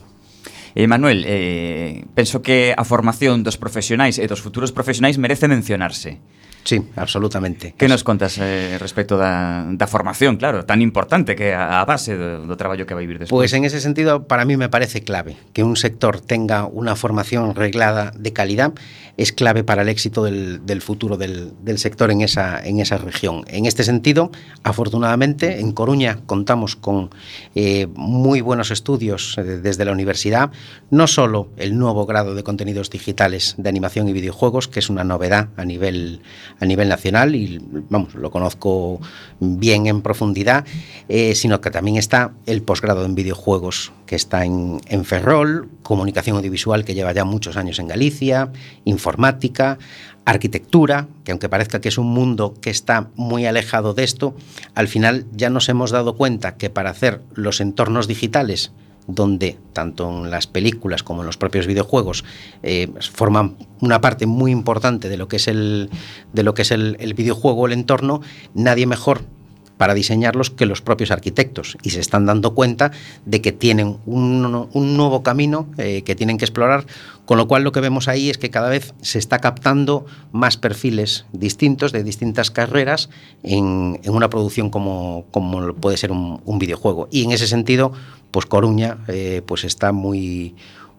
Eh, Manuel, eh, penso que a formación dos profesionais e dos futuros profesionais merece mencionarse. Sí, absolutamente. Que nos contas eh, respecto da, da formación, claro, tan importante que a, a base do, do traballo que vai vir despois? Pues en ese sentido, para mí me parece clave que un sector tenga una formación reglada de calidad es clave para el éxito del, del futuro del, del sector en esa, en esa región. En este sentido, afortunadamente, en Coruña contamos con eh, muy buenos estudios eh, desde la universidad, no solo el nuevo grado de contenidos digitales de animación y videojuegos, que es una novedad a nivel, a nivel nacional y vamos, lo conozco bien en profundidad, eh, sino que también está el posgrado en videojuegos que está en, en Ferrol, comunicación audiovisual que lleva ya muchos años en Galicia, informática, arquitectura, que aunque parezca que es un mundo que está muy alejado de esto, al final ya nos hemos dado cuenta que para hacer los entornos digitales donde tanto en las películas como en los propios videojuegos eh, forman una parte muy importante de lo que es el de lo que es el, el videojuego el entorno nadie mejor para diseñarlos que los propios arquitectos y se están dando cuenta de que tienen un, un nuevo camino eh, que tienen que explorar, con lo cual lo que vemos ahí es que cada vez se está captando más perfiles distintos de distintas carreras en, en una producción como, como puede ser un, un, videojuego. Y en ese sentido, pues Coruña eh, pues está muy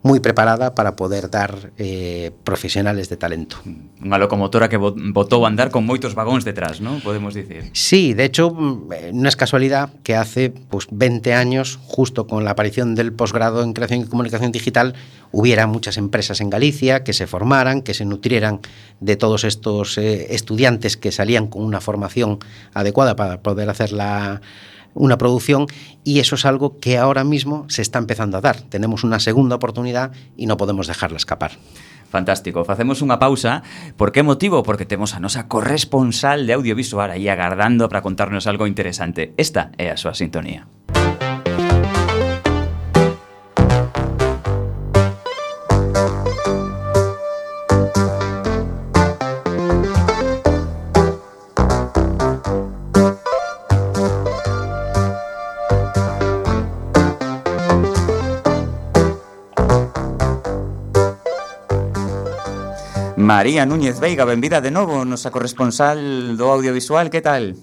muy preparada para poder dar eh, profesionales de talento. Unha locomotora que botou a andar con moitos vagóns detrás, ¿no? Podemos dicir. Sí, de hecho, no es casualidad que hace pues, 20 años, justo con la aparición del posgrado en creación y comunicación digital, hubiera muchas empresas en Galicia que se formaran, que se nutrieran de todos estos eh, estudiantes que salían con una formación adecuada para poder hacer la una producción y eso es algo que ahora mismo se está empezando a dar. Tenemos una segunda oportunidad y no podemos dejarla escapar. Fantástico. Facemos unha pausa. Por que motivo? Porque temos a nosa corresponsal de audiovisual aí agardando para contarnos algo interesante. Esta é a súa sintonía. Música María Núñez Veiga, benvida de novo, nosa corresponsal do audiovisual, que tal?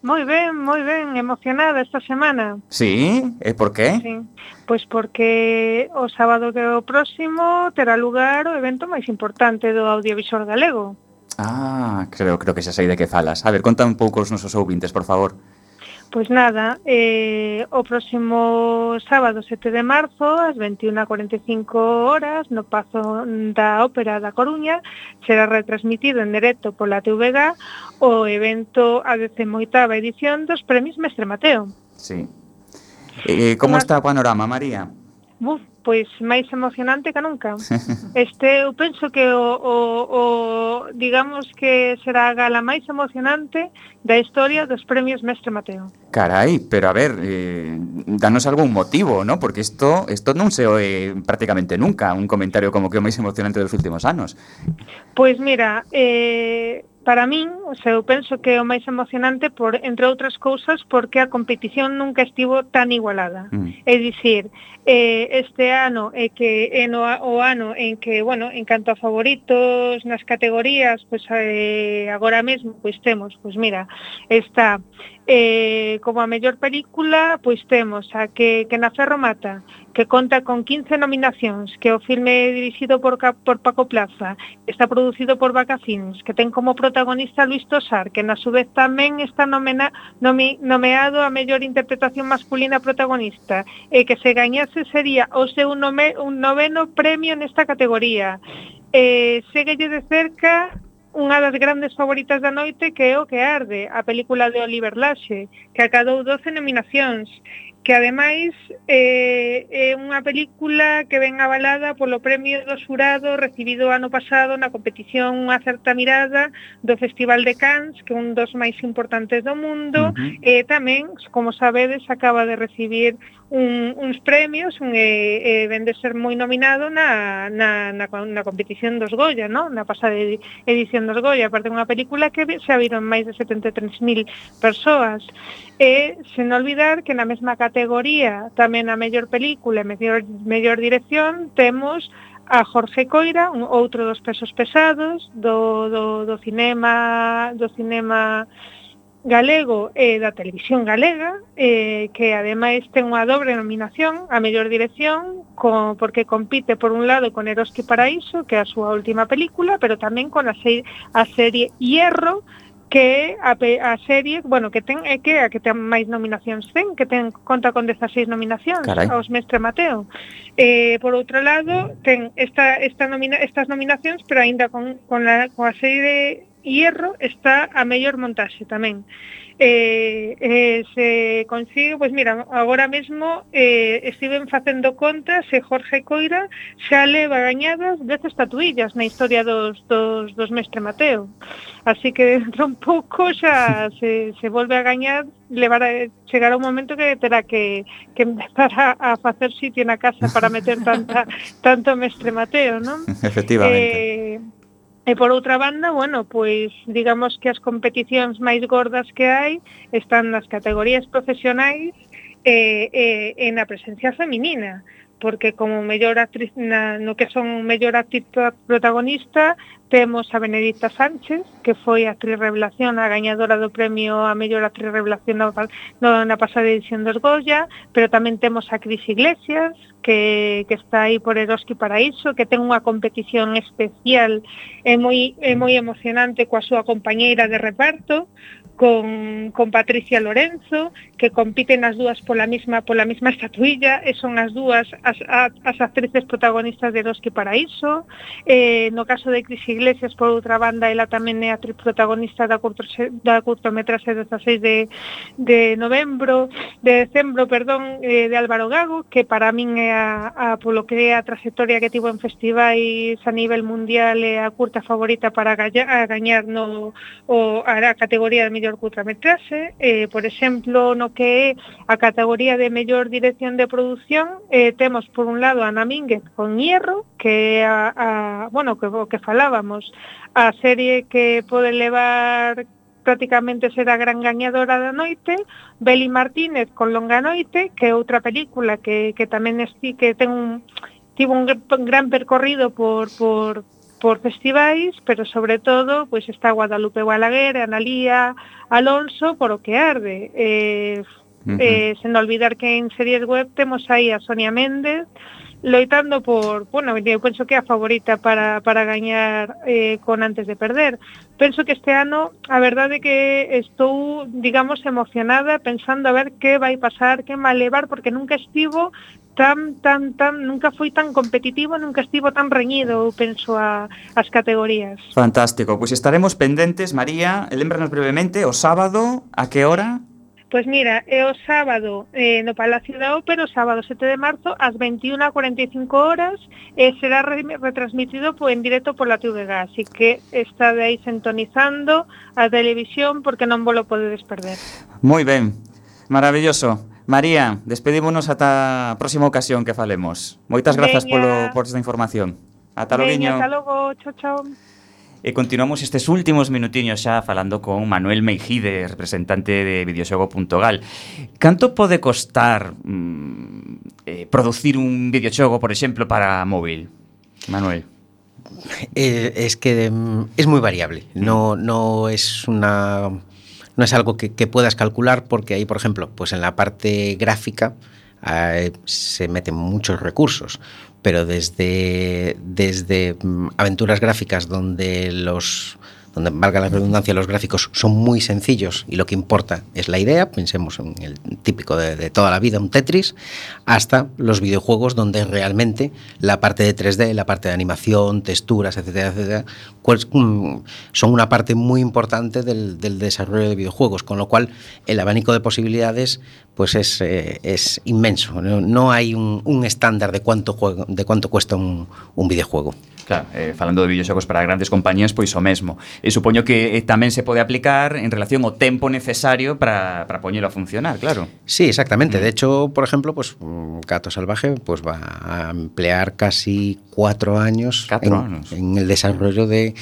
Moi ben, moi ben, emocionada esta semana. Sí? E por qué? Sí. Pois porque o sábado que o próximo terá lugar o evento máis importante do audiovisual galego. Ah, creo, creo que xa sei de que falas. A ver, conta un pouco os nosos ouvintes, por favor. Pois nada, eh, o próximo sábado 7 de marzo ás 21.45 horas no Pazo da Ópera da Coruña será retransmitido en directo pola TVG o evento a 18ª edición dos Premios Mestre Mateo. Sí. Eh, eh como está o panorama, María? Buf, pois máis emocionante que nunca. Este eu penso que o, o, o digamos que será a gala máis emocionante da historia dos premios Mestre Mateo. Carai, pero a ver, eh, danos algún motivo, ¿no? Porque isto isto non se oe prácticamente nunca un comentario como que o máis emocionante dos últimos anos. Pois mira, eh para min, o sea, eu penso que é o máis emocionante por entre outras cousas porque a competición nunca estivo tan igualada. Mm. É dicir, eh, este ano é eh, que é no, o ano en que, bueno, en canto a favoritos nas categorías, pois pues, eh, agora mesmo pois pues, temos, pois pues, mira, está eh, como a mellor película, pois temos a que, que na Ferro Mata, que conta con 15 nominacións, que o filme é dirixido por, por Paco Plaza, está producido por Vaca Films, que ten como protagonista Luis Tosar, que na súa vez tamén está nomena, nomi, nomeado a mellor interpretación masculina protagonista, e que se gañase sería o seu nome, un noveno premio nesta categoría. Eh, seguelle de cerca unha das grandes favoritas da noite que é o que arde, a película de Oliver Laxe, que acadou 12 nominacións que ademais eh, é unha película que ven avalada polo premio do xurado recibido ano pasado na competición Unha certa mirada do Festival de Cannes, que é un dos máis importantes do mundo, uh -huh. e eh, tamén, como sabedes, acaba de recibir un, uns premios, un, eh, eh, ven de ser moi nominado na, na, na, na competición dos Goya, no? na pasada edición dos Goya, aparte unha película que se a viron máis de 73.000 persoas. E, sen olvidar que na mesma categoría categoría tamén a mellor película e mellor, mellor dirección temos a Jorge Coira, un outro dos pesos pesados do, do, do cinema do cinema galego e da televisión galega eh, que ademais ten unha dobre nominación a mellor dirección con, porque compite por un lado con Eroski Paraíso que é a súa última película pero tamén con a, se, a serie Hierro que a, a serie, bueno, que ten é que a que ten máis nominacións ten, que ten conta con 16 nominacións Carai. aos Mestre Mateo. Eh, por outro lado, ten esta esta nomina, estas nominacións, pero aínda con con la coa serie de Hierro está a mellor montaxe tamén eh, eh, se consigue, pois mira, agora mesmo eh, estiven facendo contas e Jorge Coira xa leva gañadas 10 estatuillas na historia dos, dos, dos mestre Mateo. Así que dentro un pouco xa se, se volve a gañar, levará, chegará un momento que terá que, que empezar a, a facer sitio na casa para meter tanta, tanto mestre Mateo, non? Efectivamente. Eh, E por outra banda, bueno, pois digamos que as competicións máis gordas que hai están nas categorías profesionais e, e, e na presencia feminina porque como mellor actriz na, no que son mellor actriz protagonista temos a Benedicta Sánchez, que foi a actriz revelación, a gañadora do premio a mellor actriz revelación na, no, na pasada edición dos Goya, pero tamén temos a Cris Iglesias, que, que está aí por Eroski Paraíso, que ten unha competición especial e moi, e moi emocionante coa súa compañeira de reparto, con, con Patricia Lorenzo, que compiten as dúas pola mesma pola mesma estatuilla, e son as dúas as, as actrices protagonistas de Dos que Paraíso. Eh, no caso de Cris Iglesias, por outra banda, ela tamén é actriz protagonista da, curto, da curtometraxe 16 de, de novembro, de decembro, perdón, eh, de Álvaro Gago, que para min é a, a polo que é a trayectoria que tivo en festivais a nivel mundial é a curta favorita para gañar no, o, a categoría de mellor curtametraxe, eh, por exemplo, no que é a categoría de mellor dirección de produción, eh, temos por un lado a Ana Mínguez con Hierro, que é a, a, bueno, que, que falábamos, a serie que pode levar prácticamente será a gran gañadora da noite, Beli Martínez con Longa Noite, que é outra película que, que tamén esti, que ten un, tivo un gran percorrido por, por, por festivais, pero sobre todo pois está Guadalupe Balaguer, Analía, Alonso, por o que arde. Eh, uh -huh. eh, sen olvidar que en series web temos aí a Sonia Méndez, loitando por, bueno, eu penso que é a favorita para, para gañar eh, con antes de perder. Penso que este ano, a verdade é que estou, digamos, emocionada pensando a ver que vai pasar, que má levar, porque nunca estivo tan, tan, tan, nunca foi tan competitivo, nunca estivo tan reñido, eu penso, a, as categorías. Fantástico, pois estaremos pendentes, María, lembranos brevemente, o sábado, a que hora? Pois mira, é o sábado eh, no Palacio da Ópera, o sábado 7 de marzo, ás 21.45 horas, e eh, será re retransmitido po, en directo pola TVG, así que estadeis sintonizando a televisión porque non vos lo podedes perder. Moi ben, maravilloso. María, despedímonos ata a próxima ocasión que falemos. Moitas grazas polo, por esta información. Ata logo, Veña, ata logo, chao, chao. E continuamos estes últimos minutiños xa falando con Manuel Meijide, representante de videoxogo.gal. Canto pode costar mm, eh, producir un videoxogo, por exemplo, para móvil? Manuel. Eh, es que mm, es muy variable. No, no es una No es algo que, puedas calcular porque ahí, por ejemplo, pues en la parte gráfica eh, se meten muchos recursos, pero desde, desde mm, aventuras gráficas donde los donde valga la redundancia, los gráficos son muy sencillos y lo que importa es la idea, pensemos en el típico de, toda la vida, un Tetris, hasta los videojuegos donde realmente la parte de 3D, la parte de animación, texturas, etcétera, etcétera, pues, mm, son una parte muy importante del, desarrollo de videojuegos, con lo cual el abanico de posibilidades pues es, eh, inmenso. No, hay un, estándar de cuánto, de cuánto cuesta un videojuego. Claro, eh, falando de videoxogos para grandes compañías, pois o mesmo. E supoño que eh, tamén se pode aplicar en relación ao tempo necesario para, para poñelo a funcionar, claro. Sí, exactamente. De hecho, por ejemplo, pues mm, Gato Salvaje pues va a emplear casi cuatro años, Cuatro en, años. en el desarrollo de,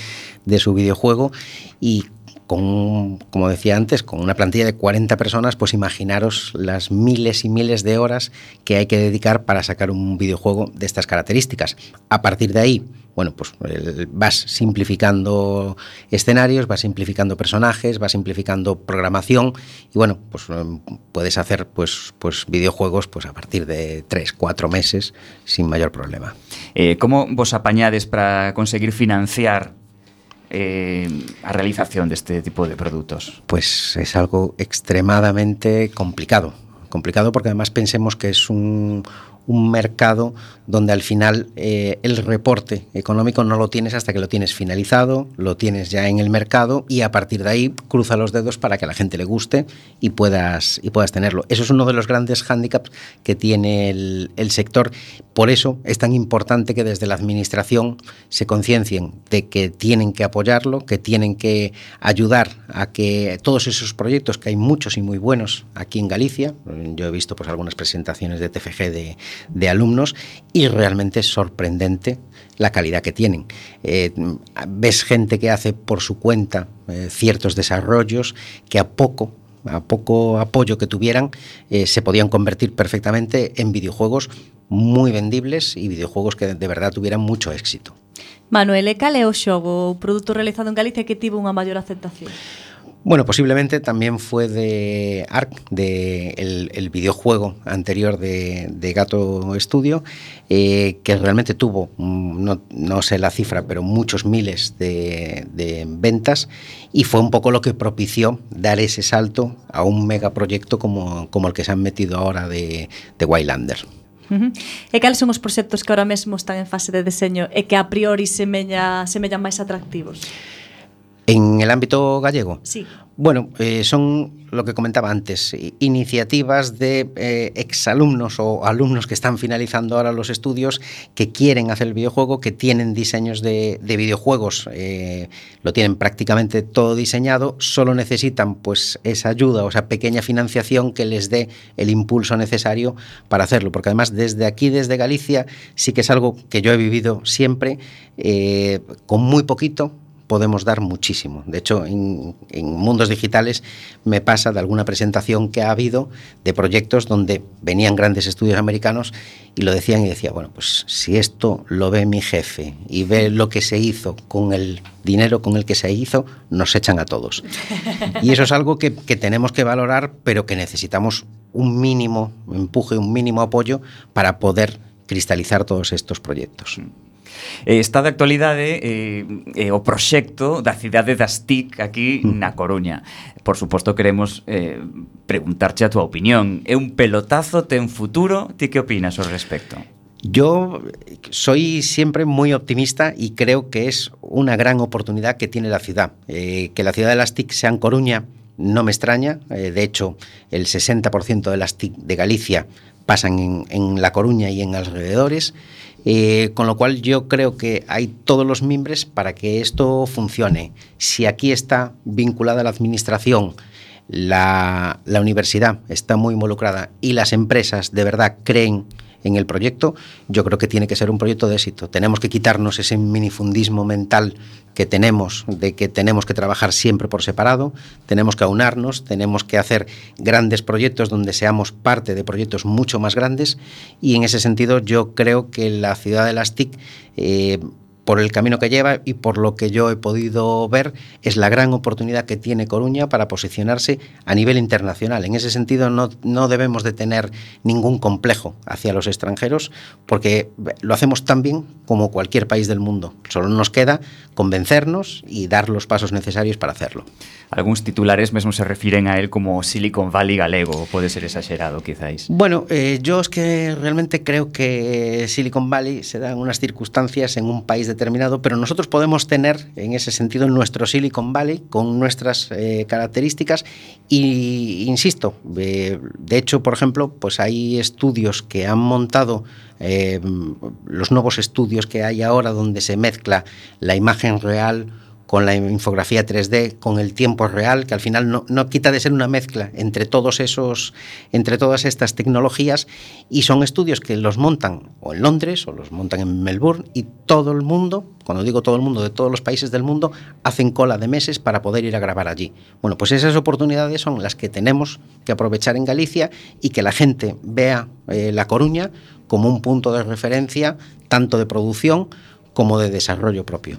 de su videojuego y con, como decía antes, con una plantilla de 40 personas, pues imaginaros las miles y miles de horas que hay que dedicar para sacar un videojuego de estas características. A partir de ahí, bueno, pues vas simplificando escenarios, vas simplificando personajes, vas simplificando programación y bueno, pues em, puedes hacer pues, pues videojuegos pues a partir de 3, 4 meses sin mayor problema. Eh, como vos apañades para conseguir financiar eh, a realización deste tipo de produtos? Pues es algo extremadamente complicado. Complicado porque además pensemos que es un, un mercado donde al final eh, el reporte económico no lo tienes hasta que lo tienes finalizado, lo tienes ya en el mercado y a partir de ahí cruza los dedos para que a la gente le guste y puedas, y puedas tenerlo. Eso es uno de los grandes hándicaps que tiene el, el sector. Por eso es tan importante que desde la administración se conciencien de que tienen que apoyarlo, que tienen que ayudar a que todos esos proyectos, que hay muchos y muy buenos aquí en Galicia, yo he visto pues algunas presentaciones de TFG de, de alumnos y realmente es sorprendente la calidad que tienen. Eh, ves gente que hace por su cuenta eh, ciertos desarrollos que a poco a poco apoyo que tuvieran, eh, se podían convertir perfectamente en videojuegos muy vendibles y videojuegos que de verdad tuvieran mucho éxito. Manuel, e cal é o xogo, o produto realizado en Galicia que tivo unha maior aceptación? Bueno, posiblemente también fue de Ark, de el, el videojuego anterior de, de Gato Studio, eh, que realmente tuvo, mm, no, no, sé la cifra, pero muchos miles de, de, ventas y fue un poco lo que propició dar ese salto a un megaproyecto como, como el que se han metido ahora de, de Wildlander. Uh -huh. E cales son os proxectos que ahora mesmo están en fase de deseño e que a priori semellan, semellan máis atractivos? En el ámbito gallego. Sí. Bueno, eh, son lo que comentaba antes, iniciativas de eh, exalumnos o alumnos que están finalizando ahora los estudios, que quieren hacer el videojuego, que tienen diseños de, de videojuegos, eh, lo tienen prácticamente todo diseñado, solo necesitan pues esa ayuda o esa pequeña financiación que les dé el impulso necesario para hacerlo, porque además desde aquí, desde Galicia, sí que es algo que yo he vivido siempre, con muy poquito, podemos dar muchísimo. De hecho, en, en, mundos digitales me pasa de alguna presentación que ha habido de proyectos donde venían grandes estudios americanos y lo decían y decía, bueno, pues si esto lo ve mi jefe y ve lo que se hizo con el dinero con el que se hizo, nos echan a todos. Y eso es algo que, que tenemos que valorar, pero que necesitamos un mínimo empuje, un mínimo apoyo para poder cristalizar todos estos proyectos. Eh, está de actualidade eh, eh, o proxecto da cidade das TIC aquí mm. na Coruña. Por suposto queremos eh, preguntarche a túa opinión. É un pelotazo, ten futuro? Ti que opinas ao respecto? Yo soy siempre muy optimista y creo que es una gran oportunidad que tiene la ciudad. Eh, que la ciudad de las TIC sea en Coruña no me extraña. Eh, de hecho, el 60% de las TIC de Galicia pasan en, en La Coruña y en alrededores. Eh, con lo cual yo creo que hay todos los mimbres para que esto funcione. Si aquí está vinculada la administración, la, la, universidad está muy involucrada y las empresas de verdad creen en el proyecto, yo creo que tiene que ser un proyecto de éxito. Tenemos que quitarnos ese minifundismo mental que tenemos de que tenemos que trabajar siempre por separado, tenemos que aunarnos, tenemos que hacer grandes proyectos donde seamos parte de proyectos mucho más grandes y en ese sentido yo creo que la ciudad de las TIC eh, por el camino que lleva y por lo que yo he podido ver, es la gran oportunidad que tiene Coruña para posicionarse a nivel internacional. En ese sentido, no, no debemos de tener ningún complejo hacia los extranjeros, porque lo hacemos tan bien como cualquier país del mundo. Solo nos queda convencernos y dar los pasos necesarios para hacerlo. Algúns titulares mesmo se refiren a él como Silicon Valley galego, pode ser exagerado, quizáis. Bueno, eh, yo es que realmente creo que Silicon Valley se da en unas circunstancias en un país pero nosotros podemos tener en ese sentido nuestro Silicon Valley con nuestras eh, características y insisto, eh, de hecho, por ejemplo, pues hay estudios que han montado eh, los nuevos estudios que hay ahora donde se mezcla la imagen real con la infografía 3D, con el tiempo real, que al final no, quita de ser una mezcla entre todos esos, entre todas estas tecnologías, y son estudios que los montan o en Londres o los montan en Melbourne, y todo el mundo, cuando digo todo el mundo, de todos los países del mundo, hacen cola de meses para poder ir a grabar allí. Bueno, pues esas oportunidades son las que tenemos que aprovechar en Galicia y que la gente vea eh, La Coruña como un punto de referencia tanto de producción como de desarrollo propio.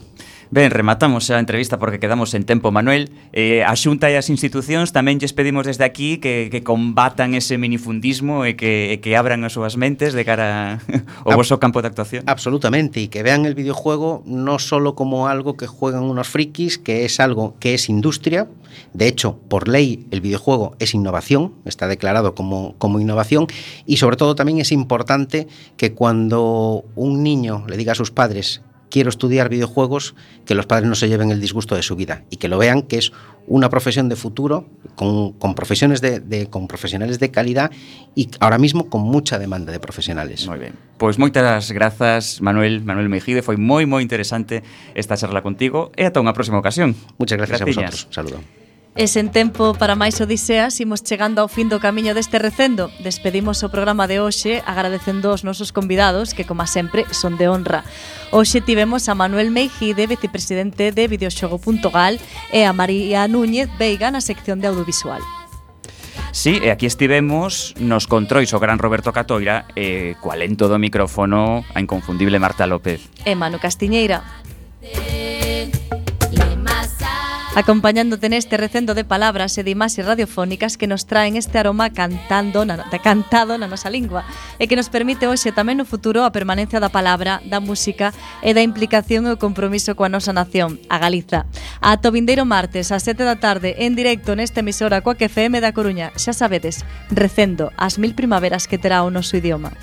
Ben, rematamos a entrevista porque quedamos en tempo, Manuel. Eh, a Xunta e as institucións tamén lles pedimos desde aquí que, que combatan ese minifundismo e que, e que abran as súas mentes de cara ao vosso campo de actuación. Absolutamente, y que vean el videojuego no solo como algo que juegan unos frikis, que es algo que es industria. De hecho, por ley, el videojuego es innovación, está declarado como, como innovación, y sobre todo también es importante que cuando un niño le diga a sus padres quiero estudiar videojuegos, que los padres no se lleven el disgusto de su vida y que lo vean que es una profesión de futuro con, con profesiones de, de, con profesionales de calidad y ahora mismo con mucha demanda de profesionales. Moi ben. Pois moitas grazas, Manuel, Manuel Mejide, foi moi moi interesante esta charla contigo e ata unha próxima ocasión. Muchas gracias Graciñas. a vosotros. Saludo. E sen tempo para máis odiseas, imos chegando ao fin do camiño deste recendo. Despedimos o programa de hoxe agradecendo aos nosos convidados, que, como sempre, son de honra. Hoxe tivemos a Manuel Meijide, vicepresidente de Videoxogo.gal, e a María Núñez Veiga na sección de audiovisual. Sí, e aquí estivemos nos controis o gran Roberto Catoira e co alento do micrófono a inconfundible Marta López. E Manu Castiñeira acompañándote neste recendo de palabras e de imaxes radiofónicas que nos traen este aroma cantando na, cantado na nosa lingua e que nos permite hoxe tamén no futuro a permanencia da palabra, da música e da implicación e o compromiso coa nosa nación, a Galiza. A Tovindeiro martes ás 7 da tarde en directo nesta emisora coa FM da Coruña, xa sabedes, recendo as mil primaveras que terá o noso idioma.